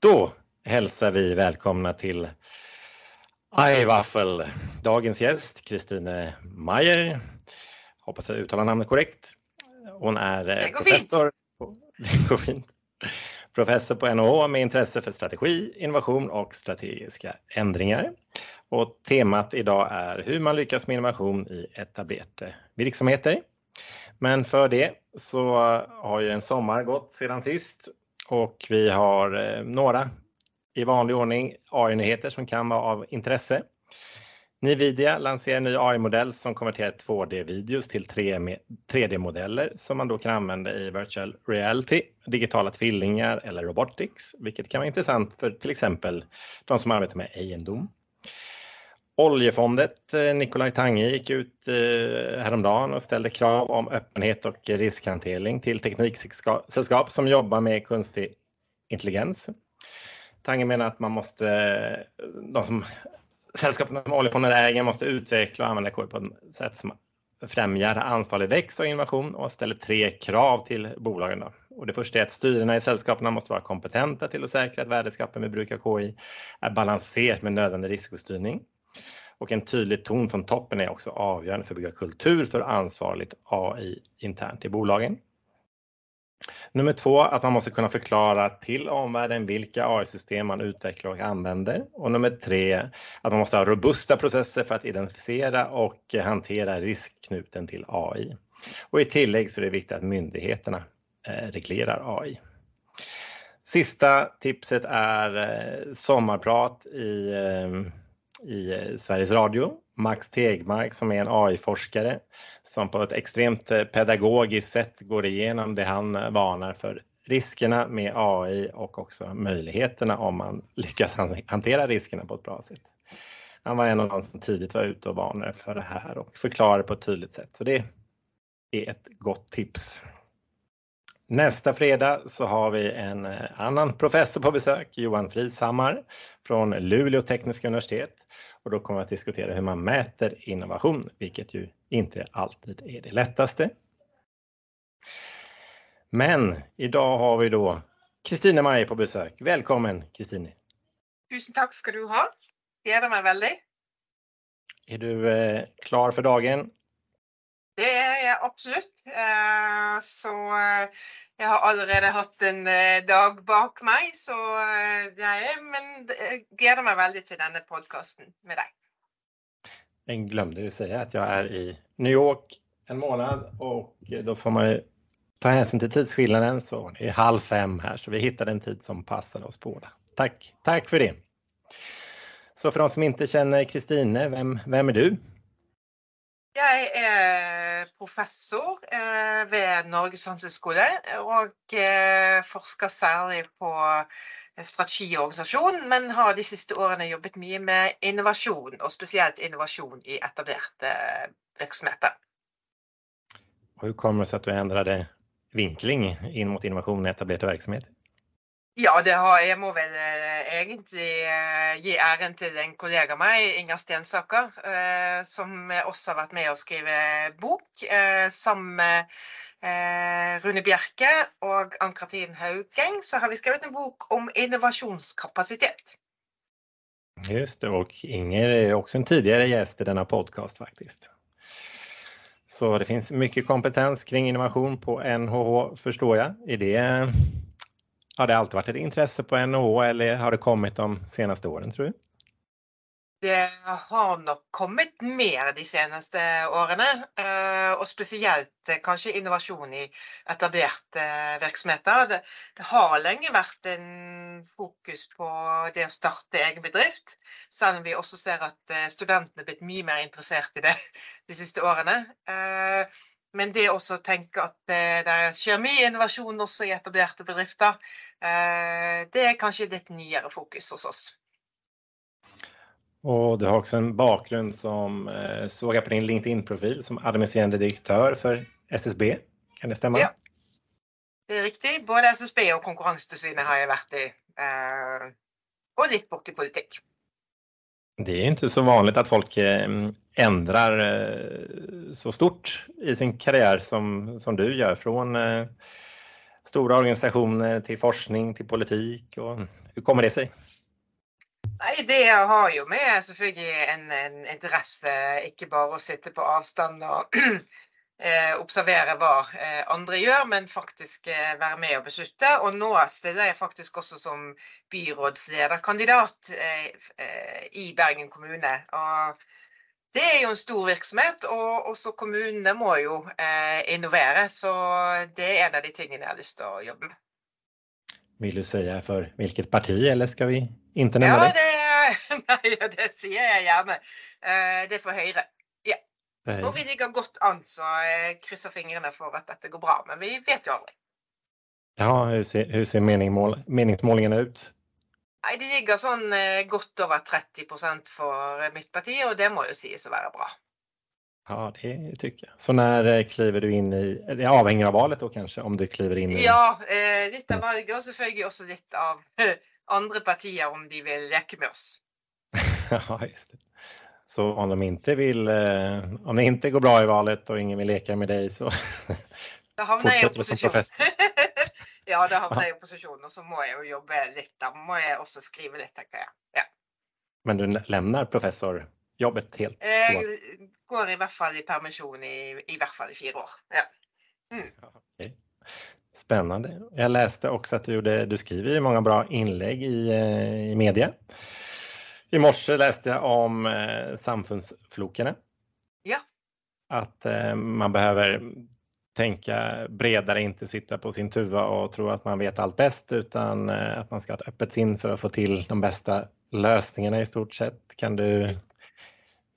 Då hälsar vi välkomna till iWaffle. Dagens gäst Kristine Meyer. Hoppas jag uttalar namnet korrekt. Hon är Det går professor. På, det går fint. Professor på NHH med intresse för strategi, innovation och strategiska ändringar. Och temat idag är hur man lyckas med innovation i etablerade verksamheter. Men för det så har ju en sommar gått sedan sist och vi har eh, några i vanlig ordning AI-nyheter som kan vara av intresse. Nvidia lanserar en ny AI-modell som konverterar 2D-videos till 3D-modeller som man då kan använda i virtual reality, digitala tvillingar eller robotics, vilket kan vara intressant för till exempel de som arbetar med egendom. Oljefondet eh, Nikolaj Tange gikk ut eh, häromdagen og ställde krav om öppenhet og riskhantering til teknikselskap som jobber med kunstig intelligens. Tange mener at man måste, de som sällskapen som oljefonden äger måste utveckla och använda KI på ett sätt som främjar ansvarig växt och innovation och ställer tre krav till bolagen. Och det første er at styrene i selskapene måste være kompetente til å sikre at värdeskapet vi bruk av KI er balansert med nødvendig riskstyrning. Och en tydlig ton från toppen är också avgörande för att bygga kultur för ansvarligt AI internt i bolagen. Nummer två, att man måste kunna förklara till omvärlden vilka AI-system man utvecklar och använder. Och nummer tre, att man måste ha robusta processer för att identifiera och hantera riskknuten till AI. Och i tillägg så är det viktigt att myndigheterna reglerar AI. Sista tipset är sommarprat i i Sveriges Radio. Max Tegmark som är en AI-forskare som på ett extremt pedagogiskt sätt går igenom det han varnar för riskerna med AI och också möjligheterna om man lyckas hantera riskerna på ett bra sätt. Han var en av de som tidigt var ute och varnade för det här och förklarade på ett tydligt sätt. Så det är ett gott tips. Nästa fredag så har vi en annan professor på besök, Johan Frishammar från Luleå tekniska universitet. Och då kommer vi att diskutera hur man mäter innovation, vilket ju inte alltid är det lättaste. Men idag har vi då Kristine Mayer på besök. Välkommen Kristine! Tusen takk skal du ha. Det Gleder meg veldig. Är du eh, klar för dagen? Det er jeg absolutt. Eh, så eh, jeg har allerede hatt en eh, dag bak meg, så jeg er, men jeg gleder meg veldig til denne podcasten med deg. Jeg glemte å si at jeg er i New York en måned, og da får man ta hensyn til tidsskillnaden så det er halv fem her, så vi fant en tid som passet oss båda. Takk. Takk for det! Så for de som ikke kjenner Kristine, hvem er är du? Jeg er professor ved Norges handelshøyskole og forsker særlig på strategi og organisasjon, men har de siste årene jobbet mye med innovasjon og spesielt innovasjon i etablerte virksomheter. Hvordan kommer det seg at du ändrade vinkling inn mot innovasjon i etablerte verksamheter? Ja, har jeg må vel egentlig gi æren til en kollega av meg, Inger Stensaker, som også har vært med å skrive bok sammen med Rune Bjerke og Ann-Katrin Haugeng. Så har vi skrevet en bok om innovationskapasitet. Just det, och Inger är också en tidigare gäst i denna podcast faktiskt. Så det finns mycket kompetens kring innovation på NHH förstår jag. Är det, har det alltid vært et interesse på NHO, eller har det kommet de seneste årene, tror du? Det har nok kommet mer de seneste årene, og spesielt kanskje innovasjon i etablerte virksomheter. Det har lenge vært en fokus på det å starte egen bedrift, selv om vi også ser at studentene er blitt mye mer interessert i det de siste årene. Men det å tenke at det skjer mye innovasjon også i etablerte bedrifter, det er kanskje litt nyere fokus hos oss. Og du har også en bakgrunn som såg jeg på din LinkedIn-profil som administrerende direktør for SSB. Kan det stemme? Ja, det er riktig. Både SSB og Konkurrenstilsynet har jeg vært i, Og litt bort i politik. Det er ikke så vanlig at folk endrer så stort i sin karriere som du gjør. från stora organisationer til forskning, til politikk. Og hur kommer det seg? Nei, Det har jo med selvfølgelig en, en interesse, ikke bare å sitte på avstand og eh, observere hva eh, andre gjør, men faktisk eh, være med og beslutte. Og nå stiller jeg faktisk også som byrådslederkandidat eh, eh, i Bergen kommune. Og det er jo en stor virksomhet, og også kommunene må jo eh, innovere. Så det er en av de tingene jeg har lyst til å jobbe med. Vil du si for hvilket parti, eller skal vi ikke nevne Ja, det? det, nei, det sier jeg gjerne. Det er for Høyre. Og vi ligger godt an, så jeg krysser fingrene for at dette går bra. Men vi vet jo aldri. Ja, hvordan ser, hur ser meningsmålingene ut? Nei, De ligger sånn eh, godt over 30% for mitt parti, og det må jo sies å være bra. Ja, det tycker jeg. Så när eh, kliver du inn i, det avhenger av valet da, kanskje? om du kliver inn i... Ja, eh, litt av valget, og selvfølgelig også litt av andre partier, om de vil leke med oss. ja, just det. Så om de ikke vill, eh, om det ikke går bra i valet og ingen vil leke med deg, så Da havner jeg i opposisjon. ja, da havner jeg i opposisjon, og så må jeg jo jobbe litt. Da må jeg også skrive litt, tenker jeg. Ja. Men du lämnar professorjobbet helt? Jeg går i hvert fall i permisjon i, i hvert fall i fire år. Ja. Mm. Okay. Spennende. Jeg leste også at du, gjorde, du skriver mange många bra innlegg i, eh, i media. I morse leste jeg om eh, samfunnsflokene. Ja. At eh, man behöver tänka bredare, inte sitta på sin tuva och tro att man vet allt bäst utan eh, att man ska ha ett öppet sinn för att få till de bästa lösningarna i stort sett. Kan du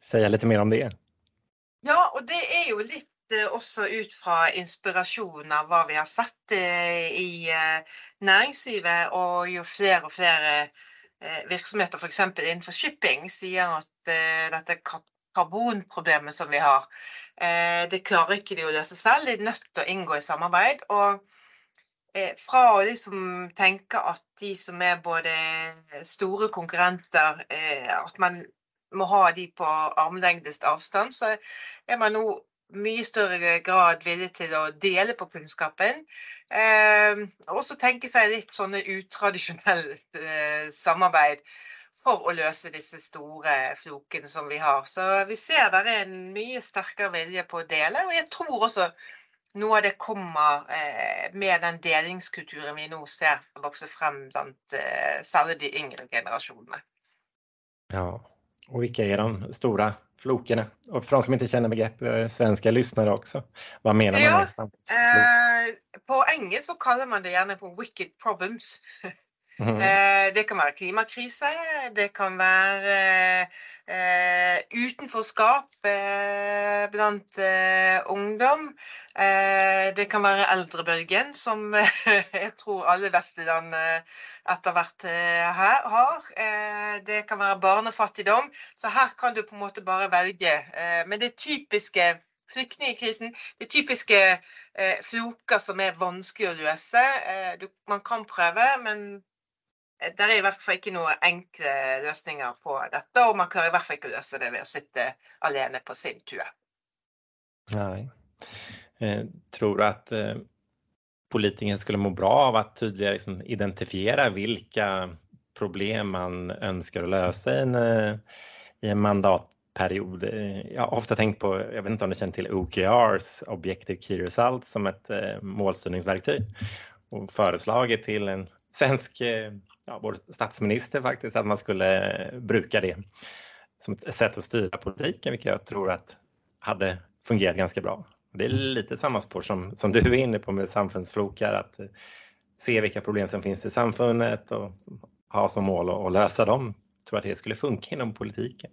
säga lite mer om det? Ja, og det jo litt eh, også ut fra inspirasjon av hva vi har sett eh, i eh, næringslivet, og jo flere og flere virksomheter f.eks. innenfor shipping sier at dette karbonproblemet som vi har, det klarer ikke de å løse selv. De er nødt til å inngå i samarbeid. og eh, fra å liksom tenke at de som er både store konkurrenter, eh, at man må ha de på armlengdes avstand, så er man nå mye større grad villig til å dele på kunnskapen. Eh, og også tenke seg litt sånne utradisjonelle eh, samarbeid for å løse disse store flokene som vi har. Så vi ser det er en mye sterkere vilje på å dele, og jeg tror også noe av det kommer eh, med den delingskulturen vi nå ser vokse frem blant eh, særlig de yngre generasjonene. Ja, og hvilke er de store flokerna? Och för de som inte känner begrepp, eh, svenska lyssnare också. Vad menar man Ja, med? Eh, på engelsk så kaller man det gjerne for wicked problems. Eh, det kan være klimakrise, det kan være eh, utenforskap eh, blant eh, ungdom. Eh, det kan være eldrebølgen, som jeg tror alle vestlige eh, etter hvert eh, her har. Eh, det kan være barnefattigdom. Så her kan du på en måte bare velge. Eh, men det typiske flyktningkrisen, det typiske eh, floker som er vanskelig å løse. Eh, du, man kan prøve, men eh, det er i hvert fall ikke noen enkle løsninger på dette. Og man klarer i hvert fall ikke å løse det ved å sitte alene på sin tue. Nei. Eh, tror du at eh, politikern skulle må bra av å tydeligere liksom, identifisere hvilke problem man ønsker å løse i en, eh, i en mandatperiode? Jeg har ofte tenkt på, jeg vet ikke om du kjenner til OKRs, Objective Key Results, som et eh, målstyrningsverktyg Og föreslagit til en svensk, eh, ja, vår statsminister faktiskt, att man skulle bruka det som ett sätt att styra politiken, vilket jag tror att hade fungerat ganska bra. Det är lite samma spår som, som du är inne på med samfundsflokar, att eh, se vilka problem som finns i samfundet och ha som mål att, løse lösa dem. Jag tror att det skulle funka inom politiken.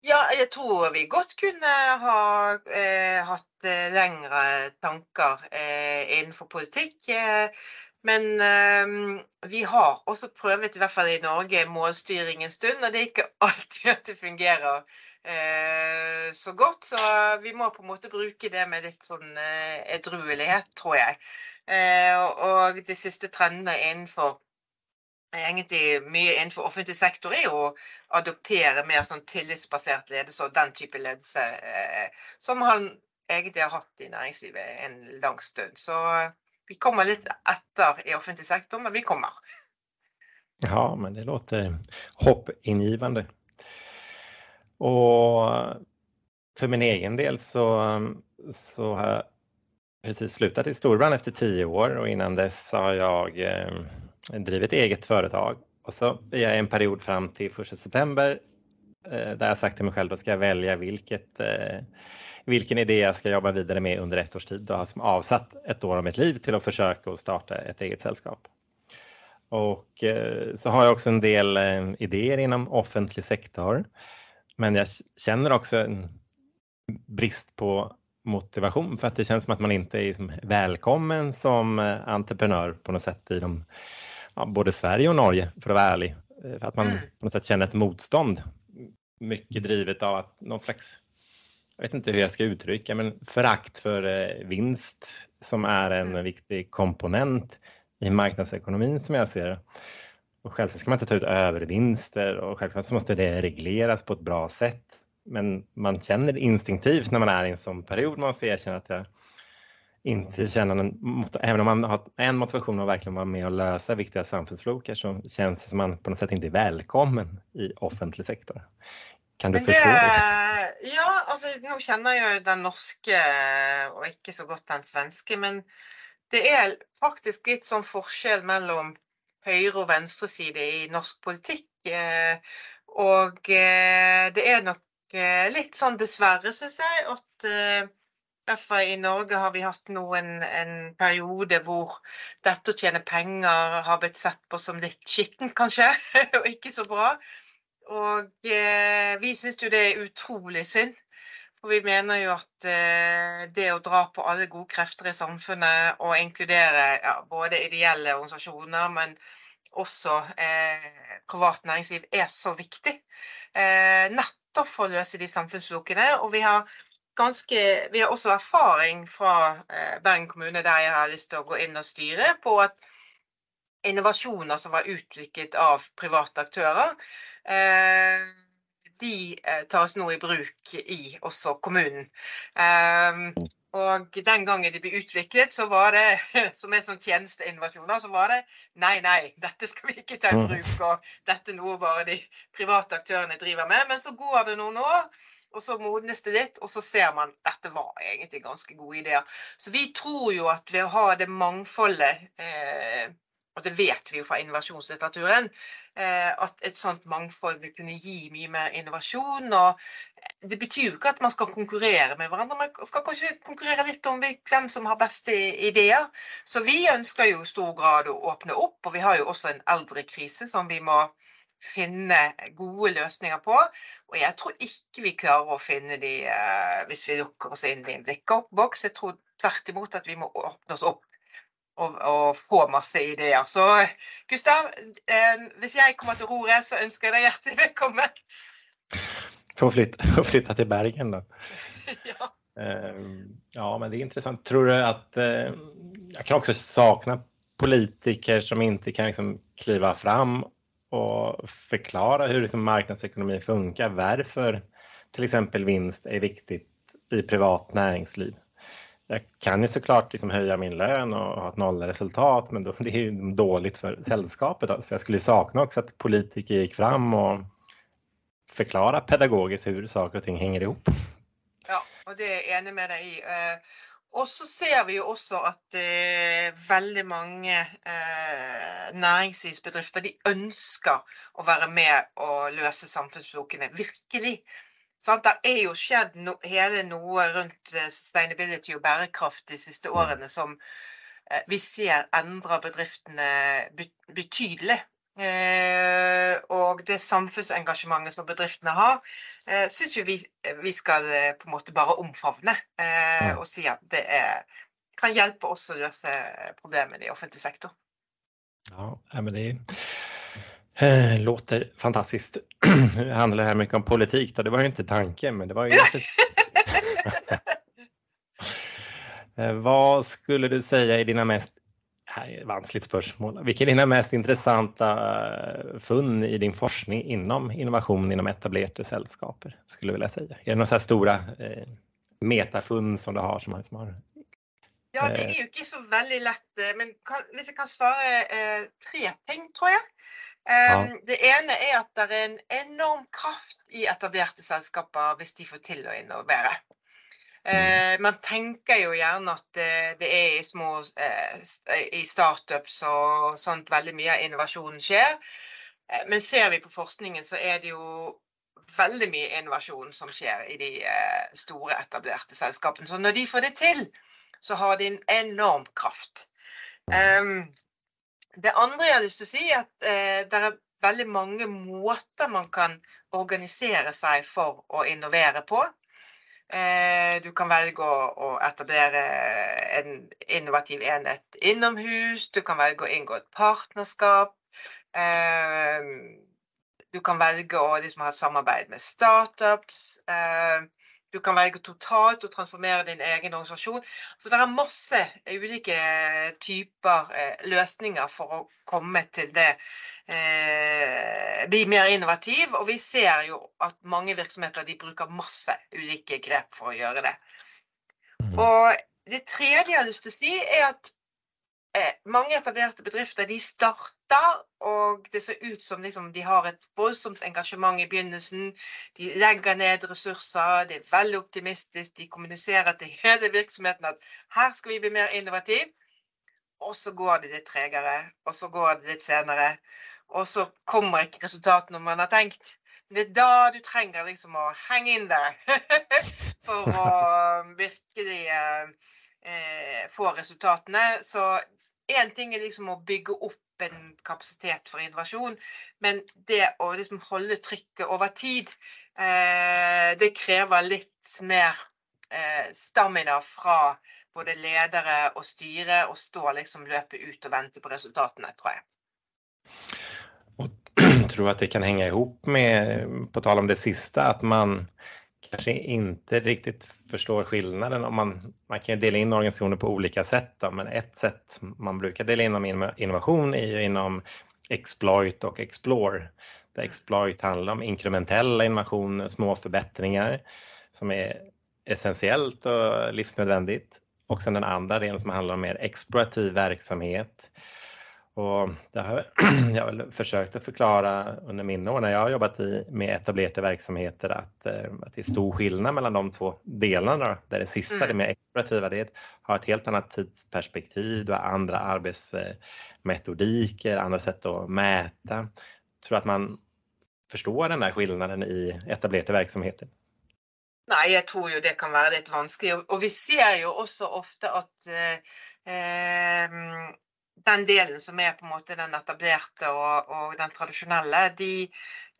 Ja, jeg tror vi godt kunne ha eh, hatt lengre tanker eh, innenfor politikk. Eh, men øh, vi har også prøvet, i hvert fall i Norge, målstyring en stund, og det er ikke alltid at det fungerer øh, så godt. Så vi må på en måte bruke det med litt sånn øh, edruelighet, tror jeg. Eh, og de siste trendene innenfor egentlig mye innenfor offentlig sektor er å adoptere mer sånn tillitsbasert ledelse og den type ledelse som han egentlig har hatt i næringslivet en lang stund. Så vi kommer litt etter i offentlig sektor, men vi kommer. Ja, men det låter hoppingivende. Och för min egen del så, så har jag precis slutat i Storbrand efter tio år och innan dess har jag eh, drivit eget företag. Och så är jag en period fram till 1 september eh, där jag sagt till mig själv att ska jag välja vilket, eh, vilken idé jag ska jobba vidare med under ett års tid och har som avsatt ett år av mitt liv till att försöka å starta ett eget sällskap. Och eh, så har jag också en del ideer idéer inom offentlig sektor. Men jag känner också en brist på motivation för att det känns som att man inte är liksom välkommen som entreprenør entreprenör på något sätt i de, ja, både Sverige och Norge för att vara ärlig. För att man mm. på något sätt känner ett motstånd. Mycket drivet av att någon slags, jag vet inte hur jag ska uttrycka, men förakt för vinst som är en mm. viktig komponent i marknadsekonomin som jag ser det. Och självklart ska man inte ta ut övervinster och självklart så måste det regleras på ett bra sätt. Men man känner instinktivt när man är i en sån period, man måste erkänna att jag inte känner en, även om man har en motivation att verkligen vara med och lösa viktiga samhällsflokar så känns det som man på något sätt inte är välkommen i offentlig sektor. Kan du forstå det? Ja, altså nå kjenner jeg jo den norske og ikke så godt den svenske, men det er faktisk litt sånn forskjell mellom høyre- og venstreside i norsk politikk. Eh, og eh, det er nok eh, litt sånn dessverre, syns jeg, at Derfor i Norge har vi hatt nå en, en, periode hvor dette å tjene penger har blitt sett på som litt skittent, kanskje, og ikke så bra. Og eh, vi syns jo det er utrolig synd. For vi mener jo at eh, det å dra på alle gode krefter i samfunnet og inkludere ja, både ideelle organisasjoner, men også eh, privat næringsliv, er så viktig. Eh, nettopp for å løse de samfunnslokene. Og vi har, ganske, vi har også erfaring fra eh, Bergen kommune, der jeg har lyst til å gå inn og styre, på at innovasjoner som var utviklet av private aktører, de eh, tas nå i bruk i også kommunen. Um, og den gangen de ble utviklet, så var det som er sånn tjenesteinnovasjoner, så var det nei, nei, dette skal vi ikke ta i bruk, og dette er noe bare de private aktørene driver med. Men så går det noen år, og så modnes det litt, og så ser man at dette var egentlig ganske gode ideer. Så vi tror jo at ved å ha det mangfoldet eh, og det vet vi jo fra innovasjonslitteraturen, eh, at et sånt mangfold vil kunne gi mye mer innovasjon. og Det betyr jo ikke at man skal konkurrere med hverandre, man skal kanskje konkurrere litt om hvem som har beste ideer. Så vi ønsker jo i stor grad å åpne opp, og vi har jo også en eldrekrise som vi må finne gode løsninger på. Og jeg tror ikke vi klarer å finne de eh, hvis vi lukker oss inn i en blikkoppboks. Jeg tror tvert imot at vi må åpne oss opp og, og, få masse ideer. Så Gustav, eh, hvis jeg kommer til roret, så ønsker jeg deg hjertelig velkommen. Få flytta, flytte til Bergen da. ja. Eh, ja, men det er intressant. Tror du at eh, Jeg kan også savne politiker som ikke kan liksom kliva fram og forklare hvordan liksom marknadsekonomi funker. Hvorfor f.eks. exempel vinst er viktig i privat näringsliv jag kan ju såklart liksom höja min lön och ha ett nollresultat men det är ju dåligt för sällskapet. Så jag skulle sakna också att politiker gick fram och förklara pedagogiskt hur saker och ting hänger ihop. Ja, og det er jeg enig med deg i. Eh, og så ser vi jo også at eh, veldig mange eh, næringslivsbedrifter de ønsker å være med og løse samfunnsflokene. Virkelig. Sant? Det er jo skjedd no, hele noe rundt eh, sustainability og bærekraft de siste mm. årene som eh, vi ser endrer bedriftene betydelig. Eh, og det samfunnsengasjementet som bedriftene har, eh, syns vi vi skal eh, på en måte bare omfavne. Eh, og si at det er, kan hjelpe oss å løse problemene i offentlig sektor. Ja, jeg det Eh, låter fantastiskt. Det handlar här mycket om politik. Då. Det var ju inte tanken, men det var ju. Eh, vad skulle du säga är dina mest här är vanskligt spörsmål. Vilka är dina mest intressanta eh, funn i din forskning inom innovation inom etablerade sällskaper? Skulle jag vilja säga. Är det några stora eh, metafund som du har som har Ja, det er jo ikke så veldig lett. Men kan, hvis jeg kan svare eh, tre ting, tror jeg. Ja. Det ene er at det er en enorm kraft i etablerte selskaper hvis de får til å innovere. Mm. man tenker jo gjerne at det er i små i startups og sånt veldig mye av innovasjonen skjer. men ser vi på forskningen, så er det jo veldig mye innovasjon som skjer i de store, etablerte selskapene. Så når de får det til, så har de en enorm kraft. Um, det andre jeg har lyst til å si, er at eh, det er veldig mange måter man kan organisere seg for å innovere på. Eh, du kan velge å, å, etablere en innovativ enhet innomhus. Du kan velge å inngå et partnerskap. Eh, du kan velge å liksom, ha et samarbeid med startups. Eh, du kan velge totalt å transformere din egen organisasjon. Så det er masse ulike typer eh, løsninger for å komme til det eh, Bli mer innovativ. Og vi ser jo at mange virksomheter de bruker masse ulike grep for å gjøre det. Mm. Og det tredje jeg har lyst til å si, er at Eh, mange etablerte bedrifter de starter, og det ser ut som liksom, de har et voldsomt engasjement i begynnelsen. De legger ned ressurser, det er veldig optimistisk. De kommuniserer til hele virksomheten at her skal vi bli mer innovative. Og så går det litt tregere, og så går det litt senere. Og så kommer ikke resultatene man har tenkt. Men det er da du trenger liksom å henge inn der for å virkelig eh, eh få resultatene. Så én ting er liksom å bygge opp en kapasitet for innovasjon, men det å liksom holde trykket over tid, eh, det krever litt mer eh, stamina fra både ledere og styre, og stå liksom løpe ut og vente på resultatene, tror jeg. Og tror at det kan henge ihop med, på tal om det siste, at man kanske inte riktigt förstår skillnaden. Om man, man kan dela in organisationer på olika sätt, då, men ett sätt man brukar dela in om innovation är ju inom exploit och explore. Där exploit handlar om inkrementella innovationer, små förbättringar som är essentiellt och livsnödvändigt. Och sen den andra delen som handlar om mer explorativ verksamhet och det har jag väl försökt att förklara under mine år när jeg har jobbat i, med etablerade verksamheter at, at det er stor skillnad mellan de två delarna. Där det sista, mm. det mer explorativa, det har ett helt annet tidsperspektiv, du har andre arbeidsmetodikker, andre sätt å mäta. Jag tror att man förstår den där skillnaden i etablerade verksamheter. Nei, jeg tror jo det kan være litt vanskelig. Og vi ser jo også ofte at eh, eh den delen som er på en måte den etablerte og, og den tradisjonelle, de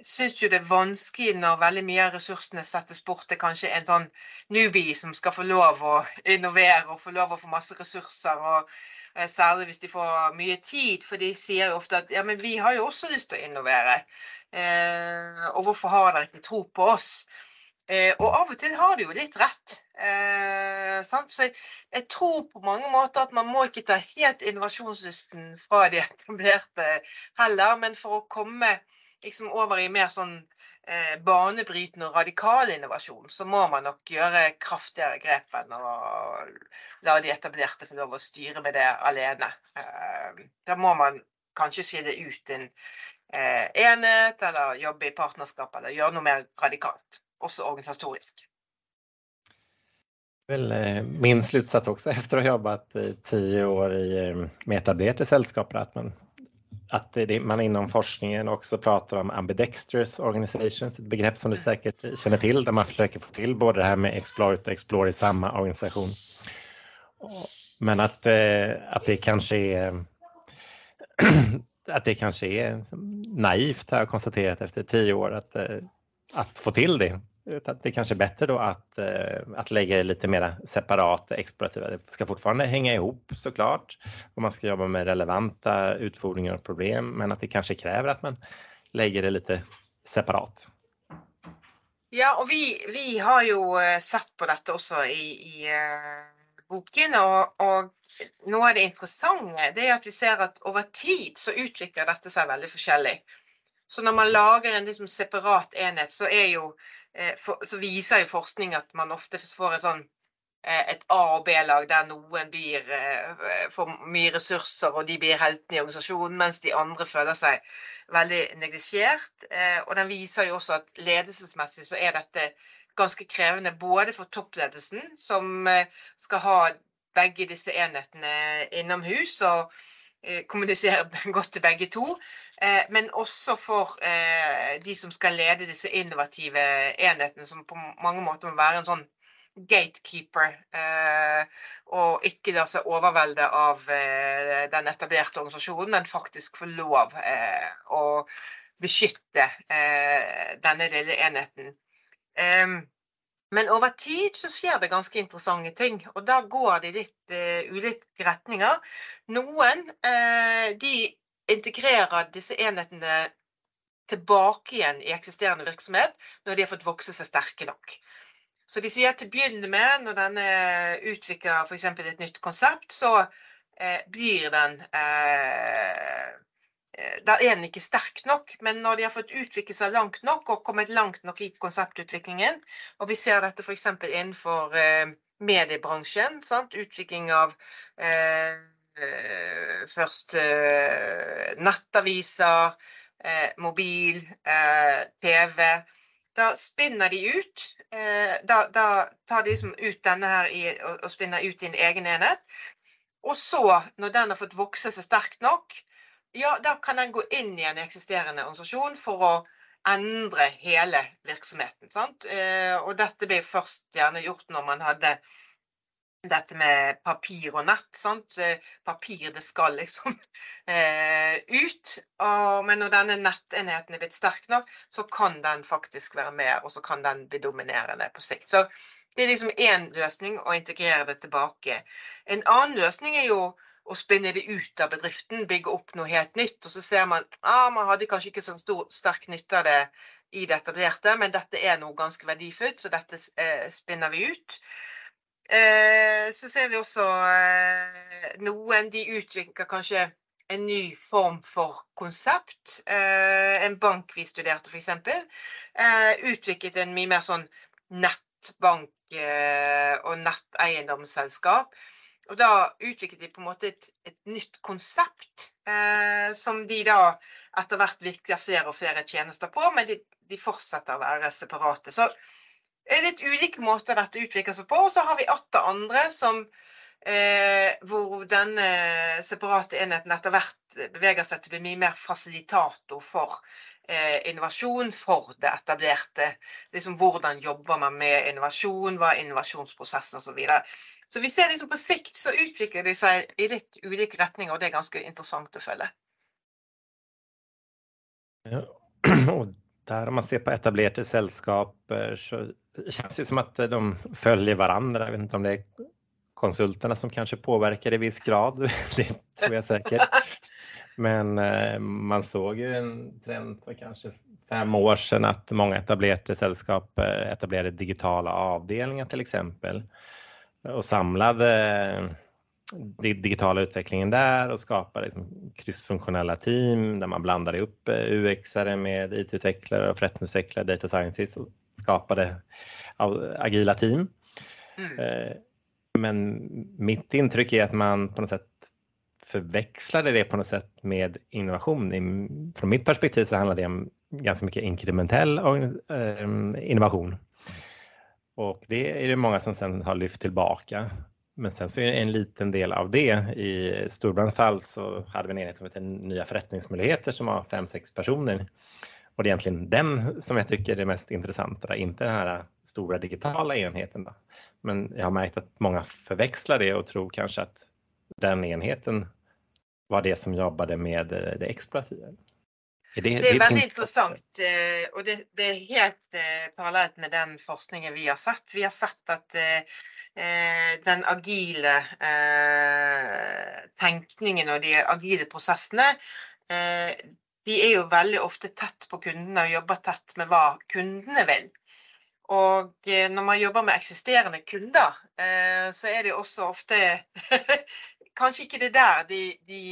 syns jo det er vanskelig når veldig mye av ressursene settes bort til kanskje en sånn newbie som skal få lov å innovere og få lov å få masse ressurser. og eh, Særlig hvis de får mye tid, for de sier jo ofte at ja, men vi har jo også lyst til å innovere. Eh, og hvorfor har dere ikke tro på oss? Eh, og av og til har de jo litt rett. Eh, så jeg, jeg, tror på mange måter at man må ikke ta helt innovasjonslysten fra de etablerte heller, men for å komme liksom, over i mer sånn eh, banebrytende og radikal innovasjon, så må man nok gjøre kraftigere grep enn å la de etablerte få lov å styre med det alene. Eh, da må man kanskje skille ut en eh, enhet, eller jobbe i partnerskap, eller gjøre noe mer radikalt også organisatorisk. Eh, min slutsats också efter att ha jobbat i tio år i, eh, med etablerade sällskap att man, att man inom forskningen också pratar om ambidextrous organizations, ett begrepp som du sikkert säkert känner till, där man försöker få till både det här med exploit och explore i samma organisation. Men eh, att det kanske är att det kanske är naivt har jag konstaterat efter tio år att, att få till det. Utan det är kanske är bättre då att, eh, att lägga det lite mer separat, explorativa. Det ska fortfarande hänga ihop såklart och man ska jobba med relevanta utfordringar och problem men att det kanske kräver att man lägger det lite separat. Ja, og vi, vi har jo eh, sett på dette også i, i uh, boken. Og, og, noe av det interessante det er at vi ser at over tid så utvikler dette seg veldig forskjellig. Så når man lager en liksom separat enhet, så jo Eh, så viser jo forskning at man ofte får en sånn et A- og B-lag der noen blir, får mye ressurser og de blir heltene i organisasjonen, mens de andre føler seg veldig neglisjert. Og den viser jo også at ledelsesmessig så er dette ganske krevende både for toppledelsen, som skal ha begge disse enhetene innomhus. og kommunisere godt til begge to. Men også for de som skal lede disse innovative enhetene, som på mange måter må være en sånn gatekeeper. Og ikke la seg overvelde av den etablerte organisasjonen, men faktisk få lov å beskytte denne lille enheten. Men over tid så skjer det ganske interessante ting, og da går det i litt ulike retninger. Noen de integrerer disse enhetene tilbake igjen i eksisterende virksomhet når de har fått vokse seg sterke nok. Så de sier til å begynne med, når denne utvikler eksempel et nytt konsept, så blir den da er den ikke sterk nok, men når de har fått utviklet seg langt nok og kommet langt nok i konseptutviklingen, og vi ser dette eksempel innenfor mediebransjen, sant? utvikling av først nettaviser, mobil, TV, da spinner de ut. Da, da tar de liksom ut denne her i, og spinner ut i en egen enhet. Og så, når den har fått vokse seg sterkt nok, ja, da kan den gå inn i en eksisterende organisasjon for å endre hele virksomheten. Sant? Og dette ble først gjerne gjort når man hadde dette med papir og nett. Sant? Papir, det skal liksom ut. Men når denne nettenheten er blitt sterk nok, så kan den faktisk være med, og så kan den bli dominerende på sikt. Så det er liksom én løsning å integrere det tilbake. En annen løsning er jo og spinne det ut av bedriften, bygge opp noe helt nytt. Og så ser man ah, man hadde kanskje ikke så stor, sterk nytte av det i det etablerte, men dette er noe ganske verdifullt, så dette eh, spinner vi ut. Eh, så ser vi også eh, noen de utvikler kanskje en ny form for konsept. en bank vi studerte f.eks. Eh, utviklet en mye mer sånn nettbank og netteiendomsselskap og da utviklet de på en måte et, et nytt konsept, eh, som de da etter hvert virker flere og flere tjenester på, men de, de fortsetter å være separate. Så det er litt ulike måter dette utvikler seg på. Og så har vi atter andre som eh, hvor denne separate enheten etter hvert beveger seg til å bli mye mer fasilitator for eh, innovasjon for det etablerte. Liksom hvordan jobber man med innovasjon, hva er innovasjonsprosessen osv. Så, vi ser liksom på sikt så utvikler de seg i litt ulike retninger, og det er ganske interessant å følge. Ja. Og der om man ser på etablerte selskaper, så kjennes det som at de følger hverandre. Jeg vet ikke om det er konsultene som kanskje påvirker i viss grad. Det tror jeg sikkert. Men eh, man såg jo en trend for kanskje fem år siden at mange etablerte selskaper etablerte digitala avdelinger, f.eks. och samlade digitala utvecklingen där och skapade liksom kryssfunktionella team där man blandade upp UXare med IT-utvecklare och förrättningsutvecklare, data scientists och skapade agila team. Mm. Men mitt intryck är att man på något sätt förväxlade det på något sätt med innovation. Från mitt perspektiv så handlar det om ganska mycket inkrementell innovation. Och det är det många som sen har lyft tillbaka. Men sen så är det en liten del av det. I Storbrands fall så hade vi en enhet som heter Nya förrättningsmöjligheter som har fem sex personer. Och det är egentligen den som jag tycker är mest intressanta, inte den här stora digitala enheten. Då. Men jag har märkt att många förväxlar det och tror kanske att den enheten var det som jobbade med det explorativa. Det, det, er veldig interessant. Og det, det, er helt parallelt med den forskningen vi har sett. Vi har sett at den agile tenkningen og de agile prosessene de er jo veldig ofte tett på kundene og jobber tett med hva kundene vil. Og når man jobber med eksisterende kunder, så er det også ofte kanskje ikke det der de, de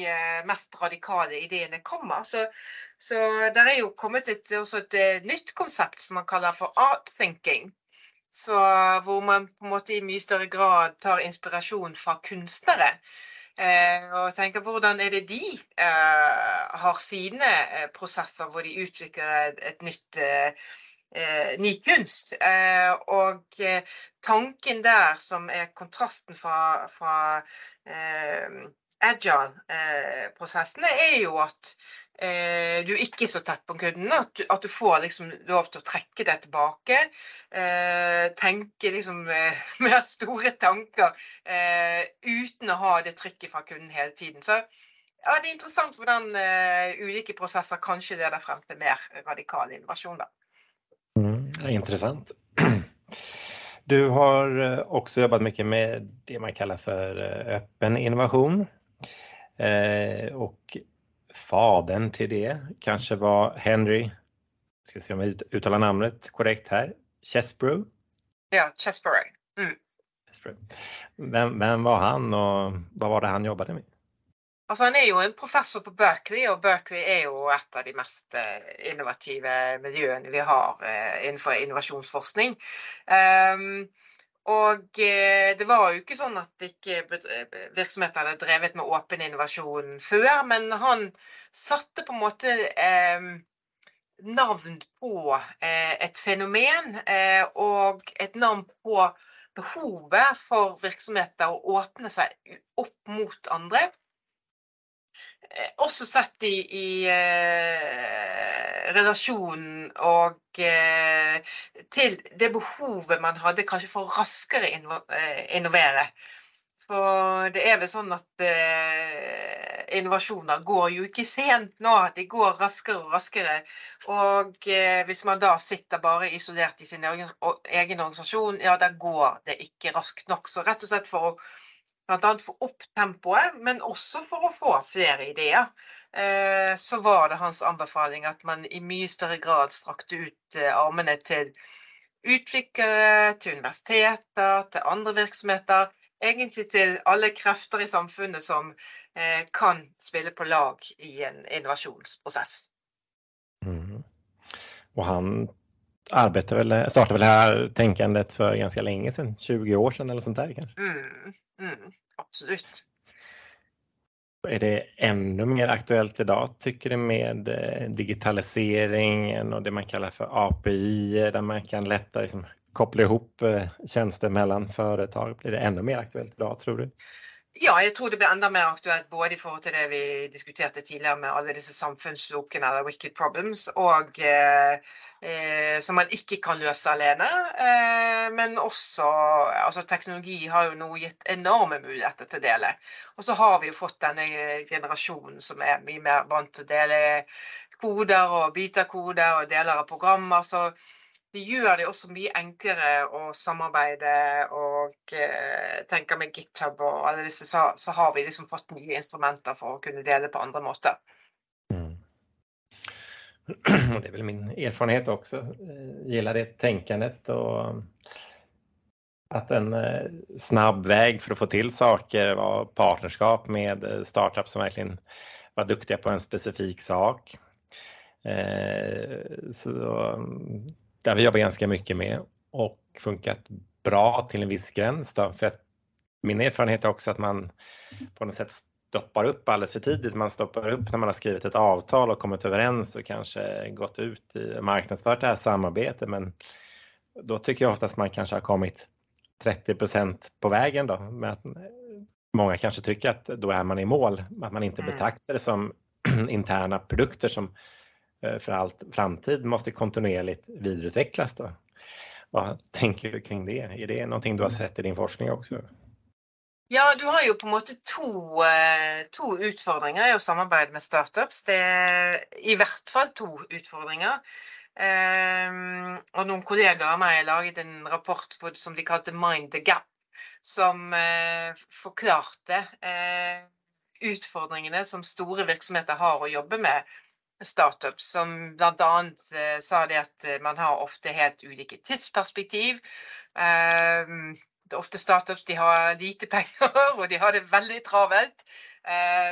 mest radikale ideene kommer. Så, så der er jo kommet et, et nytt konsept som man kaller for art thinking. Så hvor man på en måte i mye større grad tar inspirasjon fra kunstnere. Eh, og tenker hvordan er det de eh, har sine eh, prosesser hvor de utvikler et, et nytt eh, ny kunst. Eh, og tanken der som er kontrasten fra, fra agile-prosessene, er jo at eh, du ikke er så tett på kunden. At du, at du får liksom lov til å trekke deg tilbake. Eh, tenke liksom eh, mer store tanker eh, uten å ha det trykket fra kunden hele tiden. Så ja, det er interessant hvordan eh, ulike prosesser kanskje leder frem til mer radikal innovasjon. da. Mm, interessant. Du har eh, också jobbat mycket med det man kallar för öppen innovation. Och fadern till det kanske var Henry, ska se om jag uttalar namnet korrekt här, Chesbrough? Ja, Chesbrough. Mm. Vem, vem, var han och vad var det han jobbade med? Altså, han er jo en professor på Berkeley, og Berkeley er jo et av de mest eh, innovative miljøene vi har eh, innenfor innovasjonsforskning. Um, og eh, det var jo ikke sånn at ikke virksomheter hadde drevet med åpen innovasjon før, men han satte på en måte eh, navn på eh, et fenomen eh, og et navn på behovet for virksomheter å åpne seg opp mot andre. Eh, også sett i, i eh, relasjon og eh, til det behovet man hadde kanskje for raskere inno, eh, innovere. For det er vel sånn at eh, innovasjoner går jo ikke sent nå, de går raskere og raskere. Og eh, hvis man da sitter bare isolert i sin egen, egen organisasjon, ja da går det ikke raskt nok. Så rett og slett for å Bl.a. få opp tempoet, men også for å få flere ideer. Eh, så var det hans anbefaling at man i mye større grad strakte ut eh, armene til utviklere, til universiteter, til andre virksomheter. Egentlig til alle krefter i samfunnet som eh, kan spille på lag i en innovasjonsprosess. Mm. Og han arbetar vel, startade väl här tänkandet för ganska länge sedan, 20 år sedan eller sånt där kanske? Mm. Mm, absolut. Är det ännu mer aktuellt idag tycker du med eh, digitaliseringen och det man kallar för API där man kan lättare liksom koppla ihop tjenester tjänster mellan företag? Blir det ännu mer aktuellt idag tror du? Ja, jeg tror det blir enda mer aktuelt både i forhold til det vi diskuterte tidligere med alle disse samfunnslokene eller wicked problems, og eh, eh, som man ikke kan løse alene. Eh, men også altså Teknologi har jo nå gitt enorme muligheter til å dele. Og så har vi jo fått denne generasjonen som er mye mer vant til å dele koder og biter koder og deler av programmer. så det gjør det også mye enklere å samarbeide og eh, tenke med GitHub og alle disse, så, så, har vi liksom fått nye instrumenter for å kunne dele på andre måter. Det är väl min erfarenhet också. Eh, gillar det tänkandet och att en eh, snabb väg för att få till saker var partnerskap med eh, startups som verkligen var duktiga på en specifik sak. Så det har vi jobbat ganska mycket med och funkat bra till en viss gräns. Då, för att min erfarenhet är också att man på något sätt stoppar upp alldeles för tidigt. Man stoppar upp när man har skrivit ett avtal och kommit överens och kanske gått ut i marknadsfört det här samarbetet. Men då tycker jag oftast man kanske har kommit 30% på vägen då. Med att många kanske tycker att då är man i mål. Att man inte mm. betraktar det som interna produkter som eh, för allt framtid måste kontinuerligt vidareutvecklas. Då. Vad tänker du kring det? Är det någonting du har sett i din forskning också? Ja, du har jo på en måte to, eh, to utfordringer i å samarbeide med startups. Det er i hvert fall to utfordringer. Um, og noen kollegaer av meg har laget en rapport for, som de kalte 'Mind the Gap', som uh, forklarte utfordringene som store virksomheter har å jobbe med startups, som bl.a. Uh, sa det at man har ofte helt ulike tidsperspektiv. Ofte startups de har lite penger, og de har det veldig travelt.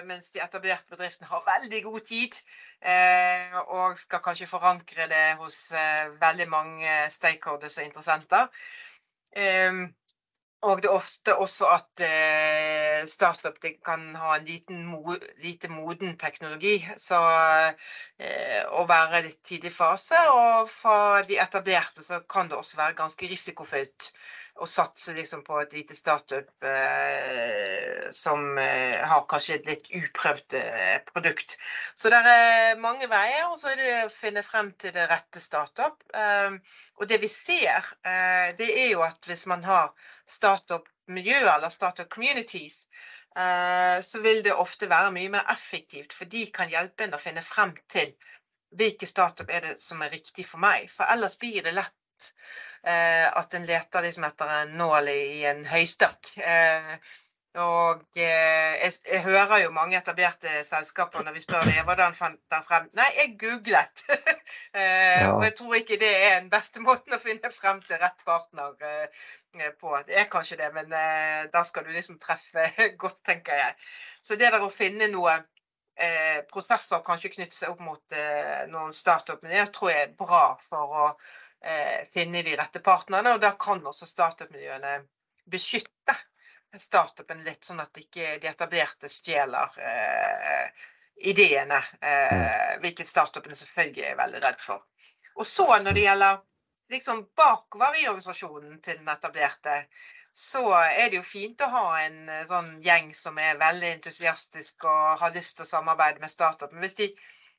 mens de etablerte bedriftene har veldig god tid. Og skal kanskje forankre det hos veldig mange stakeholders og interessenter. Og det er ofte også at eh, startup kan ha en liten, lite moden teknologi. Så eh, å være litt tidlig fase, og for de etablerte så kan det også være ganske risikofylt å satse liksom på et lite startup eh, som eh, har kanskje et litt uprøvd eh, produkt. Så det er mange veier, og så er det å finne frem til det rette startup. Eh, og det vi ser, eh, det er jo at hvis man har startup-miljøer eller startup-communities, eh, så vil det ofte være mye mer effektivt, for de kan hjelpe en å finne frem til hvilke startup er det som er riktig for meg. For ellers blir det lett Eh, at en leter liksom etter en nål i en høystakk. Eh, og eh, jeg, jeg, hører jo mange etablerte selskaper når vi spør dem hvordan fant den frem Nei, jeg googlet! ja. Og jeg tror ikke det er den beste måten å finne frem til rett partner på. Det er kanskje det, men da skal du liksom treffe godt, tenker jeg. Så det der å finne noe prosesser kanskje knytte seg opp mot noen startup-miljøer, tror jeg er bra for å eh, finne de rette partnerne. Og da kan også startup-miljøene beskytte startupen litt, sånn at ikke de etablerte stjeler eh, ideene. Eh, mm. hvilket startupene selvfølgelig er veldig redd for. Og så når det gjelder liksom bakover i organisasjonen til den etablerte, så er det jo fint å ha en eh, sånn gjeng som er veldig entusiastisk og har lyst til å samarbeide med startupen. Hvis de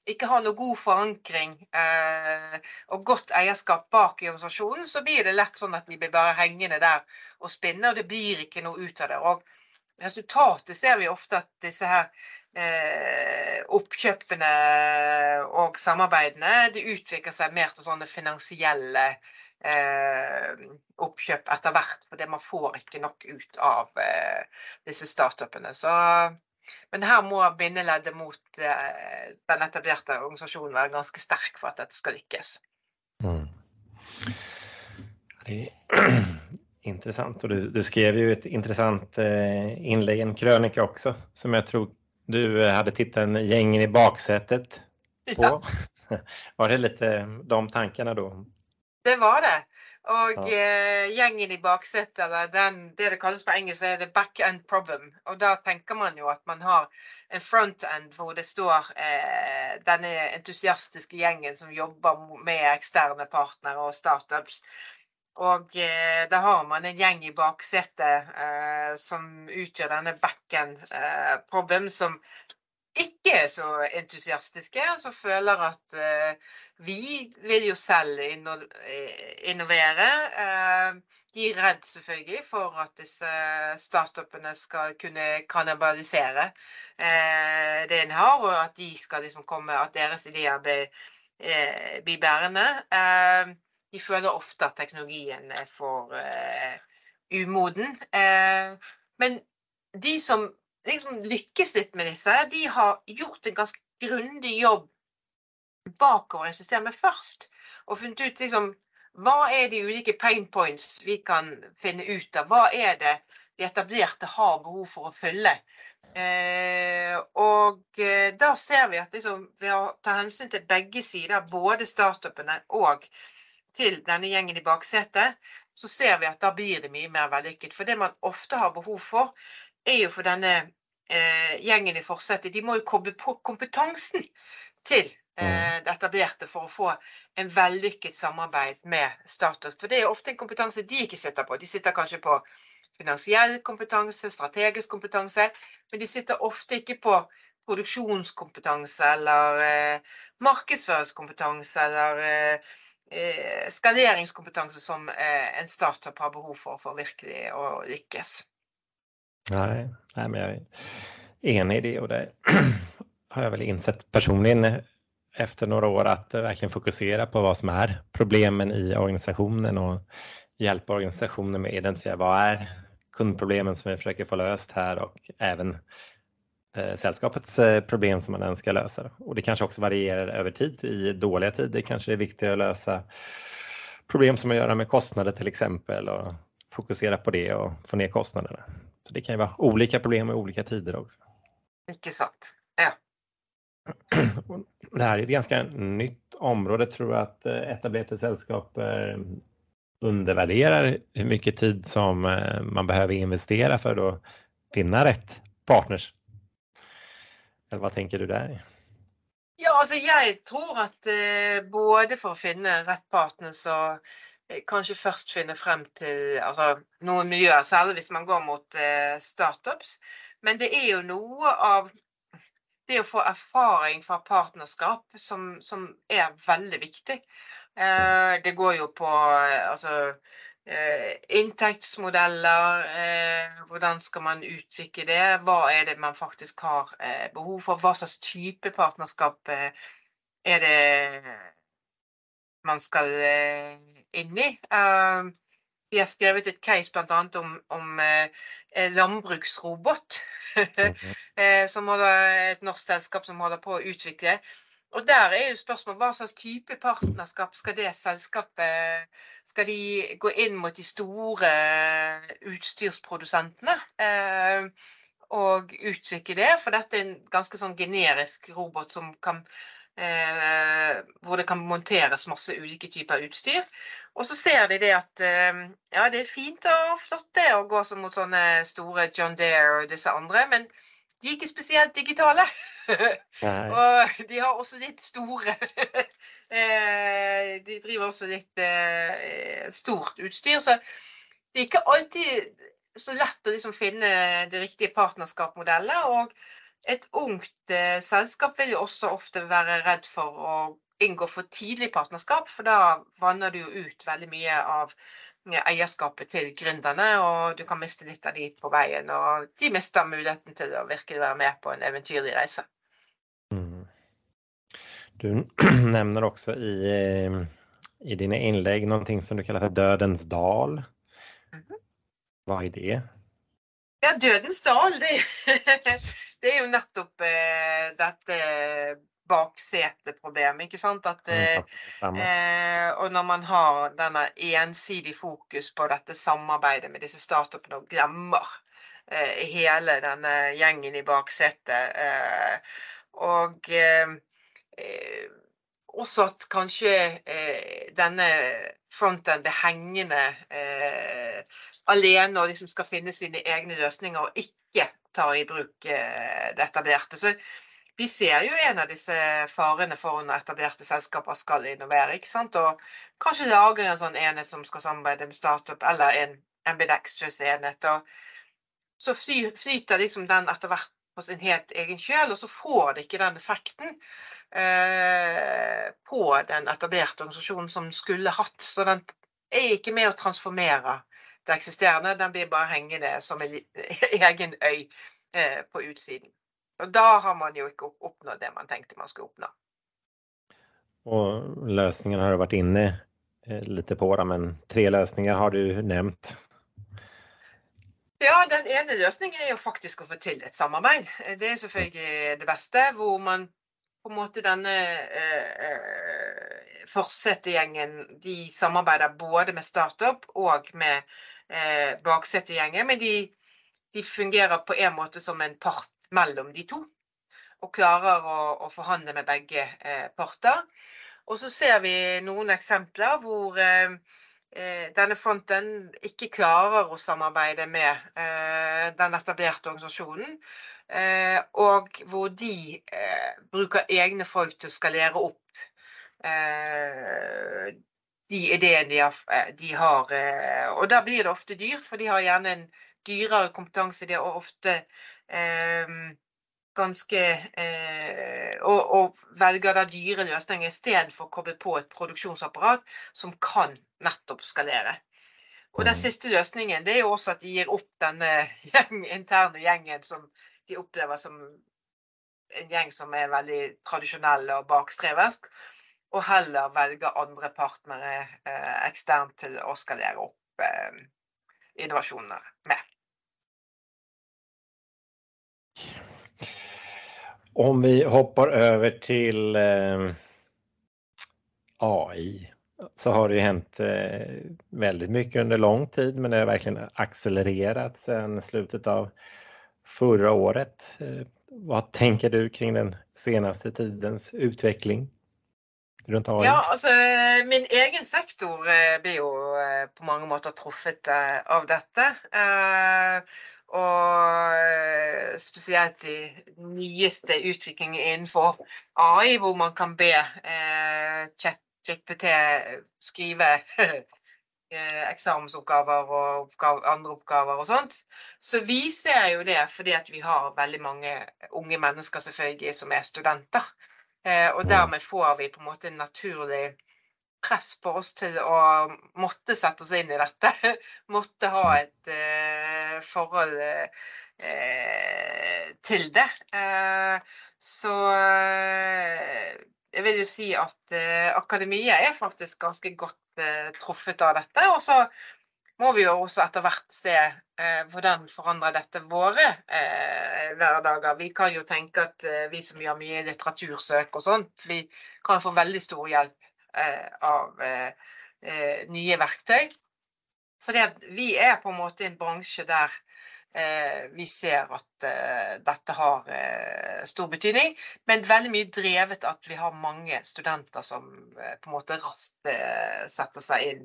ikke har noe god forankring eh, og godt eierskap bak i organisasjonen, så blir det lett sånn at de blir bare hengende der og spinne, og det blir ikke noe ut av det. Og resultatet ser vi ofte at disse her eh, oppkjøpene og samarbeidene det utvikler seg mer til sånne finansielle eh, oppkjøp etter hvert, fordi man får ikke nok ut av eh, disse startupene. Så men her må bindeleddet mot eh, den etablerte organisasjonen være ganske sterk for at dette skal lykkes. Mm. Det er intressant Og du, du, skrev jo et intressant innlegg, en krønike også, som jeg tror du hadde tittet en gjeng i baksetet på. Ja. Var det litt de tankene da? Det var det. Og ja. eh, gjengen i baksetet, eller den, det det kalles på engelsk, er the back end problem. Og da tenker man jo at man har en front end hvor det står eh, denne entusiastiske gjengen som jobber med eksterne partnere og startups. Og eh, da har man en gjeng i baksetet eh, som utgjør denne back-end eh, problem, som ikke er så entusiastiske, og som føler at uh, vi vil jo selv eh, innovere. Uh, de er redd selvfølgelig for at disse startupene skal kunne kannibalisere uh, det en har, og at de liksom komme, at deres ideer blir, blir bærende. de føler ofte at teknologien er for umoden. men de som liksom lykkes litt med disse, de har gjort en ganske grundig jobb bakover i systemet først. Og funnet ut liksom hva er de ulike pain points vi kan finne ut av? Hva er det de etablerte har behov for å følge? Eh, og eh, da ser vi at liksom, ved å ta hensyn til begge sider, både startupene og til denne gjengen i baksetet, så ser vi at da blir det mye mer vellykket. For det man ofte har behov for, er jo for denne eh, gjengen i forsetet, de må jo koble på kompetansen til eh, det etablerte for å få en vellykket samarbeid med startup. For det er ofte en kompetanse de ikke sitter på. De sitter kanskje på finansiell kompetanse, strategisk kompetanse, men de sitter ofte ikke på produksjonskompetanse eller eh, markedsføringskompetanse eller eh, eh skaleringskompetanse som eh, en startup har behov for for virkelig å lykkes. Nei, nei men jeg er enig i det og det har jeg vel innsett personligen efter några år att verkligen fokusera på vad som är problemen i organisationen och hjälpa organisationen med att identifiera vad är kundproblemen som vi försöker få löst här och även eh, sällskapets eh, problem som man önskar lösa. Och det kanske också varierar över tid. I dåliga tider kanske det är viktigare att lösa problem som har att göra med kostnader till exempel och fokusera på det och få ner kostnaderna. Så det kan ju vara olika problem i olika tider också. Ikke sant. Ja. Det här är ett ganska nytt område. Tror att at etablerade sällskap eh, undervärderar hur mycket tid som eh, man behöver investera för att finna rätt partners. Eller vad tenker du der? Ja, altså jeg tror at eh, både for å finne rett partner, så eh, kanskje først finne frem til altså, noen miljøer, særlig hvis man går mot eh, startups. Men det er jo noe av det å få erfaring fra partnerskap som, som er veldig viktig. Eh, det går jo på eh, altså eh, inntektsmodeller. Eh, hvordan skal man utvikle det? Hva er det man faktisk har eh, behov for? Hva slags type partnerskap eh, er det man skal inn i? vi har skrevet et case bl.a. om, om landbruksrobot. Mhm. som holder, et norsk selskap som holder på å utvikle. Og der er jo spørsmålet hva slags type partnerskap skal det selskapet Skal de gå inn mot de store utstyrsprodusentene eh, og utvikle det? For dette er en ganske sånn generisk robot som kan Eh, hvor det kan monteres masse ulike typer utstyr. Og så ser de det at eh, ja, det er fint og flott det å gå mot sånne store John Dare og disse andre, men de er ikke spesielt digitale. og de har også litt store eh, De driver også litt eh, stort utstyr. Så det er ikke alltid så lett å liksom finne det riktige partnerskapsmodellet. Og et ungt eh, selskap vil jo også ofte være redd for å inngå for tidlig partnerskap, for da vanner du jo ut veldig mye av eierskapet til gründerne, og du kan miste litt av de på veien. Og de mister muligheten til å virkelig være med på en eventyrlig reise. Mm. Du nevner også i, i dine innlegg noe som du kaller for Dødens dal. Mm -hmm. Hva er det? Ja, Dødens dal, det, det er jo nettopp eh, dette bakseteproblemet, ikke sant? At, mm, eh, og når man har denne ensidig fokus på dette samarbeidet med disse startupene og glemmer eh, hele denne gjengen i baksetet. Eh, og eh, eh, også at kanskje eh, denne fronten blir hengende alene og liksom skal finne sine egne løsninger og ikke ta i bruk det etablerte. Så vi ser jo en av disse farene for når etablerte selskaper skal innovere. ikke sant? Og kanskje lage en sånn enhet som skal samarbeide med startup, eller en ambidextrous-enhet. og Så flyter liksom den etter hvert på sin helt egen kjøl, og så får det ikke den effekten eh, på den etablerte organisasjonen som den skulle hatt. Så den er ikke med å transformere det eksisterende, den blir bare hengende som en egen øy eh, på utsiden. Og da har man jo ikke oppnådd det man tenkte man skulle oppnå. Og løsningen har du vært inne eh, litt på, da, men tre løsninger har du nevnt. Ja, den ene løsningen er jo faktisk å få til et samarbeid. Det er selvfølgelig det beste. Hvor man på en måte denne eh, forsettegjengen de samarbeider både med startup og med eh, baksetegjengen. Men de, de fungerer på en måte som en part mellom de to. Og klarer å, å forhandle med begge eh, parter. Og så ser vi noen eksempler hvor eh, eh, denne fronten ikke klarer å samarbeide med eh, den etablerte organisasjonen. Eh, og hvor de eh, bruker egne folk til å skalere opp de ideene de har. De har og da blir det ofte dyrt, for de har gjerne en dyrere kompetanse. De har ofte eh, ganske eh, og, og, velger da dyre løsninger i stedet for å koble på et produksjonsapparat som kan nettopp skalere. Og den mm. siste løsningen det er jo også at de gir opp denne gjeng, interne gjengen som de opplever som en gjeng som er veldig tradisjonell og bakstreversk, og heller velger andre partnere eh, eksternt til å skalere opp eh, innovasjonene med. Om vi hopper over til eh, AI så har det ju hänt eh, väldigt mycket under lång tid men det har verkligen accelererat sedan slutet av förra året. Eh, vad tänker du kring den senaste tidens utveckling? Runt Hawaii? Ja, altså min egen sektor blir jo på mange måter truffet av dette. Og spesielt de nyeste utviklingene innenfor AI, hvor man kan be ChatGPT skrive Eh, eksamensoppgaver og oppgaver, andre oppgaver og sånt. Så vi ser jo det fordi at vi har veldig mange unge mennesker selvfølgelig som er studenter. Eh, og dermed får vi på en måte en naturlig press på oss til å måtte sette oss inn i dette. måtte ha et eh, forhold eh, til det. Eh, så eh, jeg vil jo si at akademia er faktisk ganske godt Eh, truffet av dette. Og så må vi jo også etter hvert se eh, hvordan forandrer dette våre eh, hverdager. Vi kan jo tenke at eh, vi som gjør mye litteratursøk og sånt, vi kan få veldig stor hjelp eh, av eh, nye verktøy. Så det at vi er på en måte en bransje der Eh, vi ser at eh, dette har eh, stor betydning, men veldig mye drevet at vi har mange studenter som på en måte raskt setter seg inn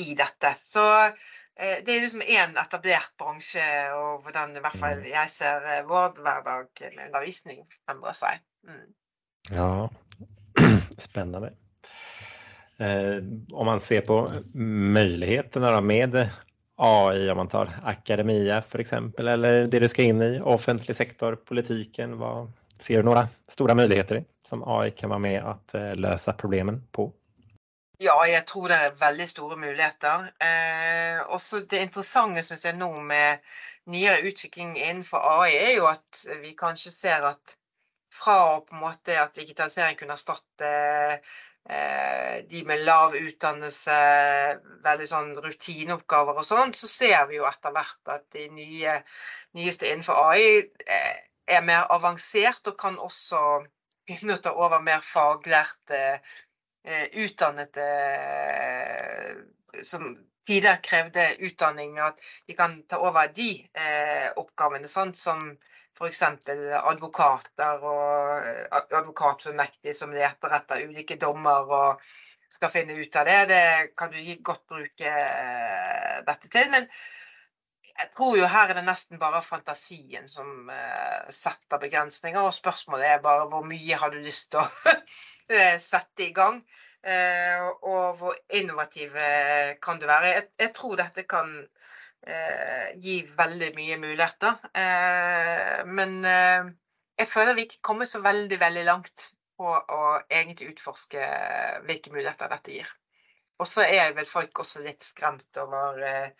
i dette. Så det er liksom én etablert bransje, og hvordan i hvert fall mm. jeg ser vår hverdag med undervisning endre seg. Mm. Ja, spennende. om man ser på mulighetene med AI om man tar akademia f.eks., exempel eller det du skal inn i, offentlig sektor, politikken, hva ser du noen store muligheter i som AI kan være med att eh, løse problemen på? Ja, jeg tror det er veldig store muligheter. Eh, også det interessante synes jeg nå med nyere utvikling innenfor AI, er jo at vi kanskje ser at fra på en måte at digitalisering kunne erstatte Eh, de med lav utdannelse, veldig sånn rutineoppgaver og sånn, så ser vi jo etter hvert at de nye, nyeste innenfor AI eh, er mer avansert og kan også begynne å ta over mer faglærte, eh, utdannede som tidligere krevde utdanning, at de kan ta over de oppgavene, sant, som f.eks. advokater og eh, advokatfullmektige som leter etter ulike dommer og skal finne ut av det. Det kan du godt bruke eh, dette til. Men jeg tror jo her er det nesten bare fantasien som uh, setter begrensninger. Og spørsmålet er bare hvor mye har du lyst til å sette i gang? Uh, og hvor innovativ kan du være? Jeg, jeg tror dette kan eh, gi veldig mye muligheter. Eh, men eh, jeg føler vi ikke kommer så veldig, veldig langt på å egentlig utforske hvilke muligheter dette gir. Og så er vel folk også litt skremt over eh,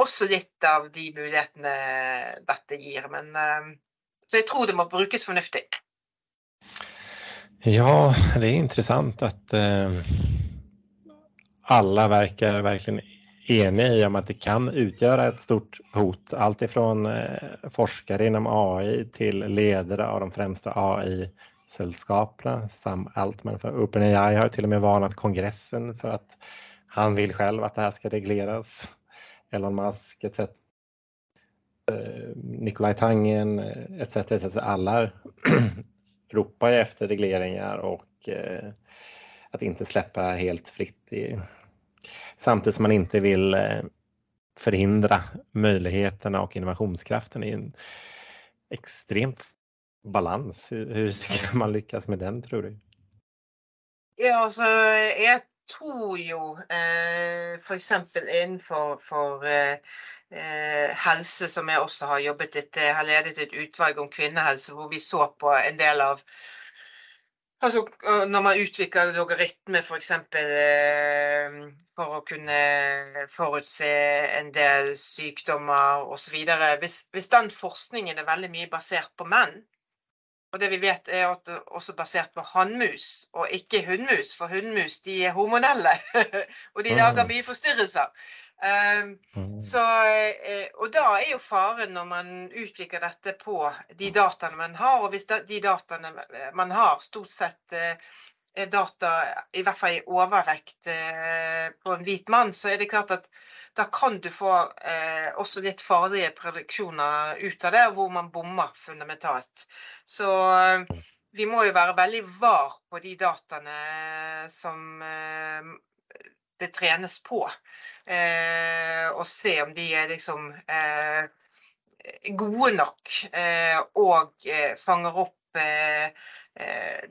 også litt av de mulighetene dette gir. Men, eh, så jeg tror det må brukes fornuftig. Ja, det er interessant at uh, alle virker virkelig enige om at det kan utgjøre et stort hot. Alt fra eh, forskare inom AI til ledere av de fremste AI-selskapene. Sam Altman fra OpenAI har til og med varnet kongressen for at han vil selv at det her skal regleres. Elon Musk etc. Eh, Nikolaj Tangen etc. etc. Alla ropar efter regleringar och at att inte släppa helt fritt i samtidigt som man inte vill forhindre förhindra möjligheterna och innovationskraften i en extremt balans. Hur, hur ska man lyckas med den tror du? Ja, altså, jeg tror jo eh, f.eks. innenfor for, eh, eh, helse, som jeg også har jobbet litt har ledet et utvalg om kvinnehelse hvor vi så på en del av Altså, når man utvikler logaritme f.eks. eksempel, for å kunne forutse en del sykdommer osv. Hvis, hvis den forskningen er veldig mye basert på menn, og det vi vet er at det er også basert på hannmus og ikke hunnmus, for hunnmus de er hormonelle, og de lager mm. mye forstyrrelser. Um. Så, eh, og da er jo faren når man utvikler dette på de dataene man har, og hvis de dataene man har stort sett eh, er data, i hvert fall i overvekt, eh, på en hvit mann, så er det klart at da kan du få eh, også litt farlige produksjoner ut av det, hvor man bommer fundamentalt. Så eh, vi må jo være veldig var på de dataene som eh, det trenes på. Eh, og se om de er liksom eh, gode nok og fanger opp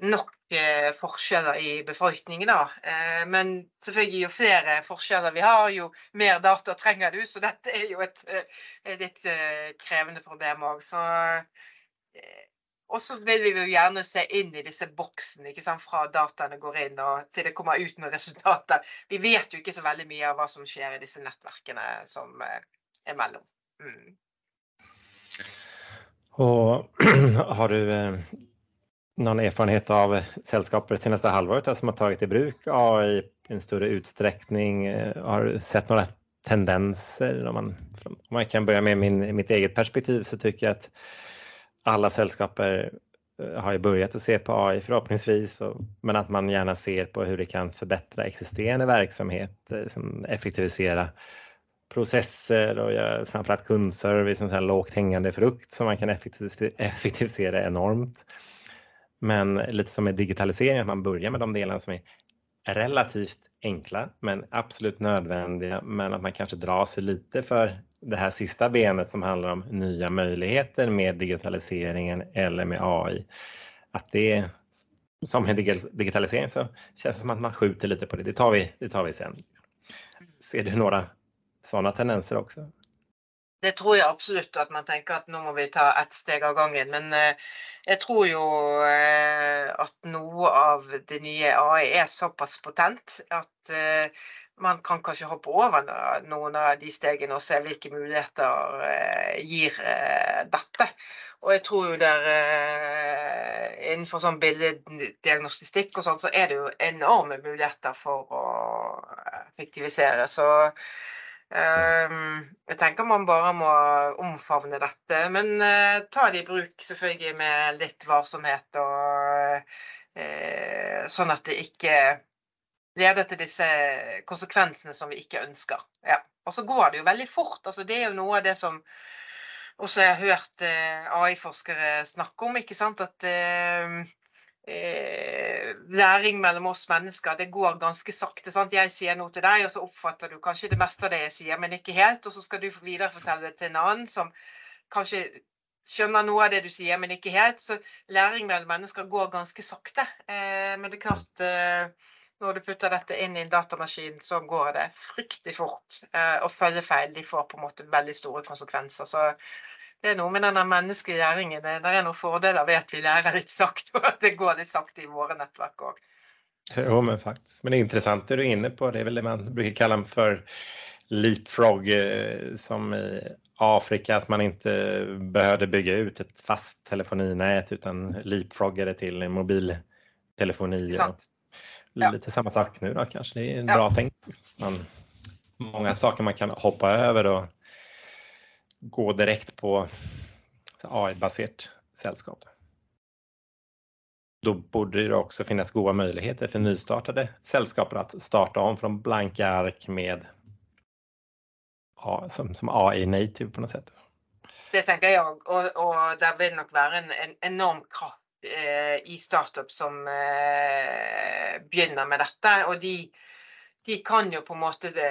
nok forskjeller i befolkningen. Da. Men selvfølgelig jo flere forskjeller vi har, jo mer data trenger du. Så dette er jo et, litt krevende problem òg. Og så vil vi jo gjerne se inn i disse boksene fra dataene går inn og til det kommer ut noen resultater. Vi vet jo ikke så veldig mye av hva som skjer i disse nettverkene som eh, er mellom. Mm. Og har du eh, noen erfarenhet av selskaper det seneste halvåret som har tatt i bruk AI i en større utstrekning? Eh, har sett noen tendenser? Om man, om man kan begynne med min, mitt eget perspektiv så syns jeg at alla sällskaper eh, har ju börjat att se på AI förhoppningsvis, men att man gärna ser på hur det kan förbättra existerande verksamhet, liksom effektivisera processer och göra framförallt kundservice, en sån här lågt hängande frukt som man kan effektivisera enormt. Men lite som med digitalisering, att man börjar med de delarna som är relativt enkla men absolut nödvändiga, men att man kanske drar sig lite för det här sista benet som handlar om nya möjligheter med digitaliseringen eller med AI. Att det som med digitalisering så känns det som att man skjuter lite på det. Det tar vi, det tar vi sen. Ser du några sådana tendenser också? Det tror jeg absolutt at man tenker at nå må vi ta ett steg av gangen. Men eh, jeg tror jo eh, at noe av det nye AI er såpass potent at eh, man kan kanskje hoppe over noen av de stegene og se hvilke muligheter gir dette. Og jeg tror jo der innenfor sånn billeddiagnostikk og sånn, så er det jo enorme muligheter for å effektivisere. Så jeg tenker man bare må omfavne dette, men eh, ta det i bruk selvfølgelig med litt varsomhet. og eh, Sånn at det ikke leder til disse konsekvensene som vi ikke ønsker. Ja. Og så går det jo veldig fort. altså Det er jo noe av det som også jeg har hørt eh, AI-forskere snakke om. ikke sant, at eh, læring mellom oss mennesker, det går ganske sakte. Sant? Jeg sier noe til deg, og så oppfatter du kanskje det meste av det jeg sier, men ikke helt. Og så skal du viderefortelle det til en annen som kanskje skjønner noe av det du sier, men ikke helt. Så læring mellom mennesker går ganske sakte. Eh, men det er klart eh, når du putter dette inn i en datamaskin, så går det fryktelig fort. Eh, og følgefeil de får på en måte veldig store konsekvenser. Så det er noe med denne menneskelige læringen. Det er noen fordeler ved at vi lærer litt sakte, og at det går litt sakte i våre nettverk òg. Jo, men faktisk. Men det er interessant det du er inne på. Det er vel det man bruker kalle for leapfrog, eh, som i Afrika, at man ikke behøvde bygge ut et fast telefoninät utan leapfroggade til mobiltelefoni. Sant. Ja. Lite samma sak nu da, kanskje. Det er en ja. bra tenkt. Man, många saker man kan hoppe over. och gå direkt på AI-basert sällskap. Då borde det också finnas goda möjligheter för nystartade sällskap att starta om från blanka ark med som, som AI native på något sätt. Det tenker jeg òg, og, det vil nok være en, en enorm kraft eh, i startup som eh, begynner med dette. Og de, de kan jo på en måte det,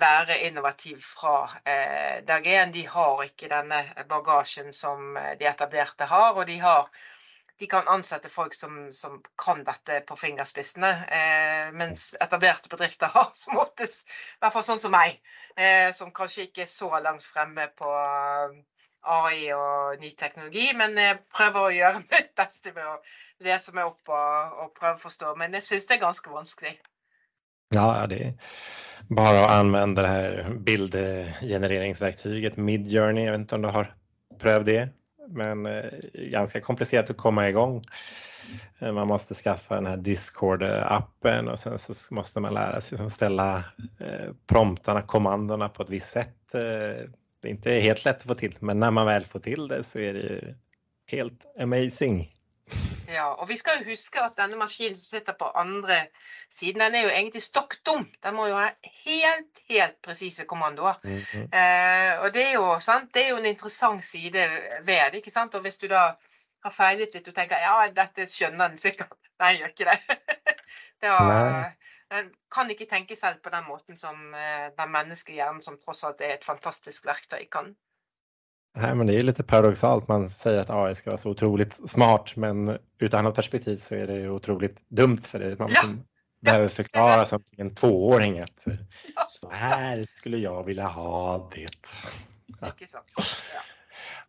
være innovativ fra eh, dag én. De har ikke denne bagasjen som eh, de etablerte har. Og de, har, de kan ansette folk som, som kan dette på fingerspissene. Eh, mens etablerte bedrifter har som oftest, i hvert fall sånn som meg, eh, som kanskje ikke er så langt fremme på eh, AI og ny teknologi, men jeg prøver å gjøre mitt beste med å lese meg opp og, og prøve å forstå. Men jeg syns det er ganske vanskelig. Ja, det är bara att använda det här bildgenereringsverktyget Midjourney. Jag vet inte om du har prövat det, men eh, ganska komplicerat att komma igång. Eh, man måste skaffa den här Discord-appen och sen så måste man lära sig att ställa eh, promptarna, kommandona på ett visst sätt. Det är inte helt lätt att få till, men när man väl får till det så är det ju helt amazing. Ja, og vi skal jo huske at denne maskinen som sitter på andre siden, den er jo egentlig stokk dum. Den må jo ha helt, helt presise kommandoer. Mm -hmm. eh, og det er, jo, sant? det er jo en interessant side ved det. ikke sant? Og hvis du da har feilet litt og tenker ja, dette skjønner den sikkert. Nei, gjør ikke det. det var, den kan ikke tenke selv på den måten som eh, den menneskelige hjernen, som tross alt er et fantastisk verktøy, kan. Nej, men det är lite paradoxalt. Man säger att AI ska vara så otroligt smart, men utan ett perspektiv så är det otroligt dumt för det. Man ja. behöver förklara som en tvååring att ja. så här skulle jag vilja ha det. Ja.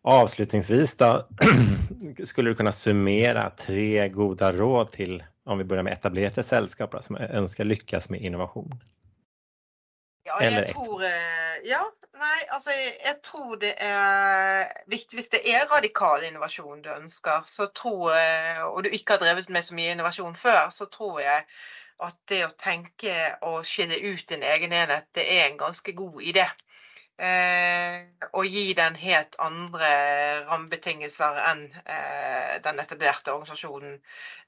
Avslutningsvis då, skulle du kunna summera tre goda råd till, om vi börjar med etablerade sällskap som önskar lyckas med innovation? Ja, jeg tror Ja, nei, altså jeg tror det er viktig hvis det er radikal innovasjon du ønsker, så tror jeg, og du ikke har drevet med så mye innovasjon før, så tror jeg at det å tenke og skille ut din egen enhet, det er en ganske god idé. Eh, og gi den helt andre rammebetingelser enn eh, den etablerte organisasjonen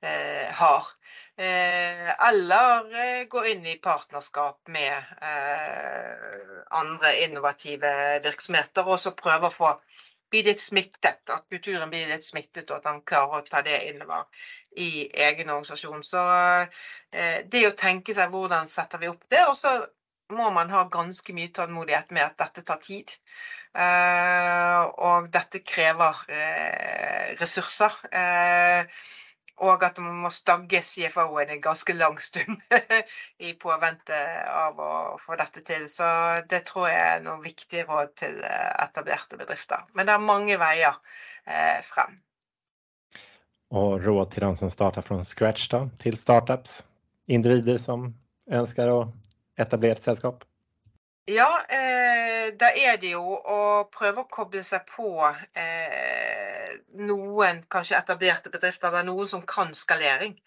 eh, har. Eh, eller eh, gå inn i partnerskap med eh, andre innovative virksomheter, og så prøve å få bli litt smittet. At kulturen blir litt smittet, og at han klarer å ta det innover i egen organisasjon. Så det å tenke seg hvordan setter vi opp det, og så må man ha ganske mye tålmodighet med at dette tar tid. Uh, og dette krever uh, ressurser. Uh, og at man må stagge CFO-en en ganske lang stund i påvente av å få dette til. Så det tror jeg er noen viktige råd til etablerte bedrifter. Men det er mange veier frem. Og råd til de som starter fra scratch, da, til startups? Individer som ønsker å etablert selskap? Ja, eh, da er det jo å prøve å koble seg på eh, noen kanskje etablerte bedrifter, eller noen som kan skalering.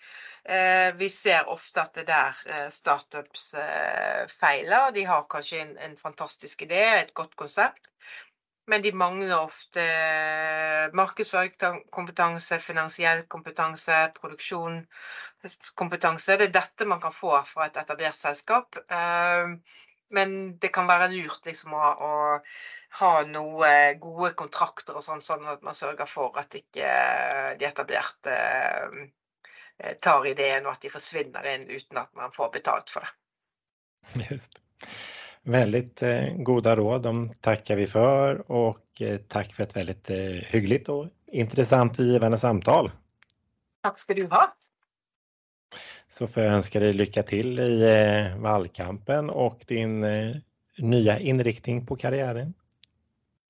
Eh, vi ser ofte at det der eh, startups eh, feiler. De har kanskje en, en fantastisk idé, et godt konsept. Men de mangler ofte markedsføringskompetanse, finansiell kompetanse, produksjonskompetanse. Det er dette man kan få fra et etablert selskap. Eh, men det kan være lurt liksom, å, ha noen gode kontrakter og sånn, sånn at man sørger for at ikke de etablerte eh, tar ideen og at de forsvinner inn uten at man får betalt for det. Just. Väldigt gode goda råd, de tackar vi för och takk tack för ett väldigt og hyggligt och intressant och givande samtal. Tack ska du ha. Så får jag önska dig lycka till i valgkampen vallkampen och din nye nya inriktning på karriären.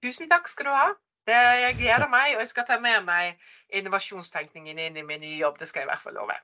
Tusen takk skal du ha. Det, jeg gleder meg, og jeg skal ta med meg innovasjonstenkningen inn i min nye jobb. Det skal jeg i hvert fall love.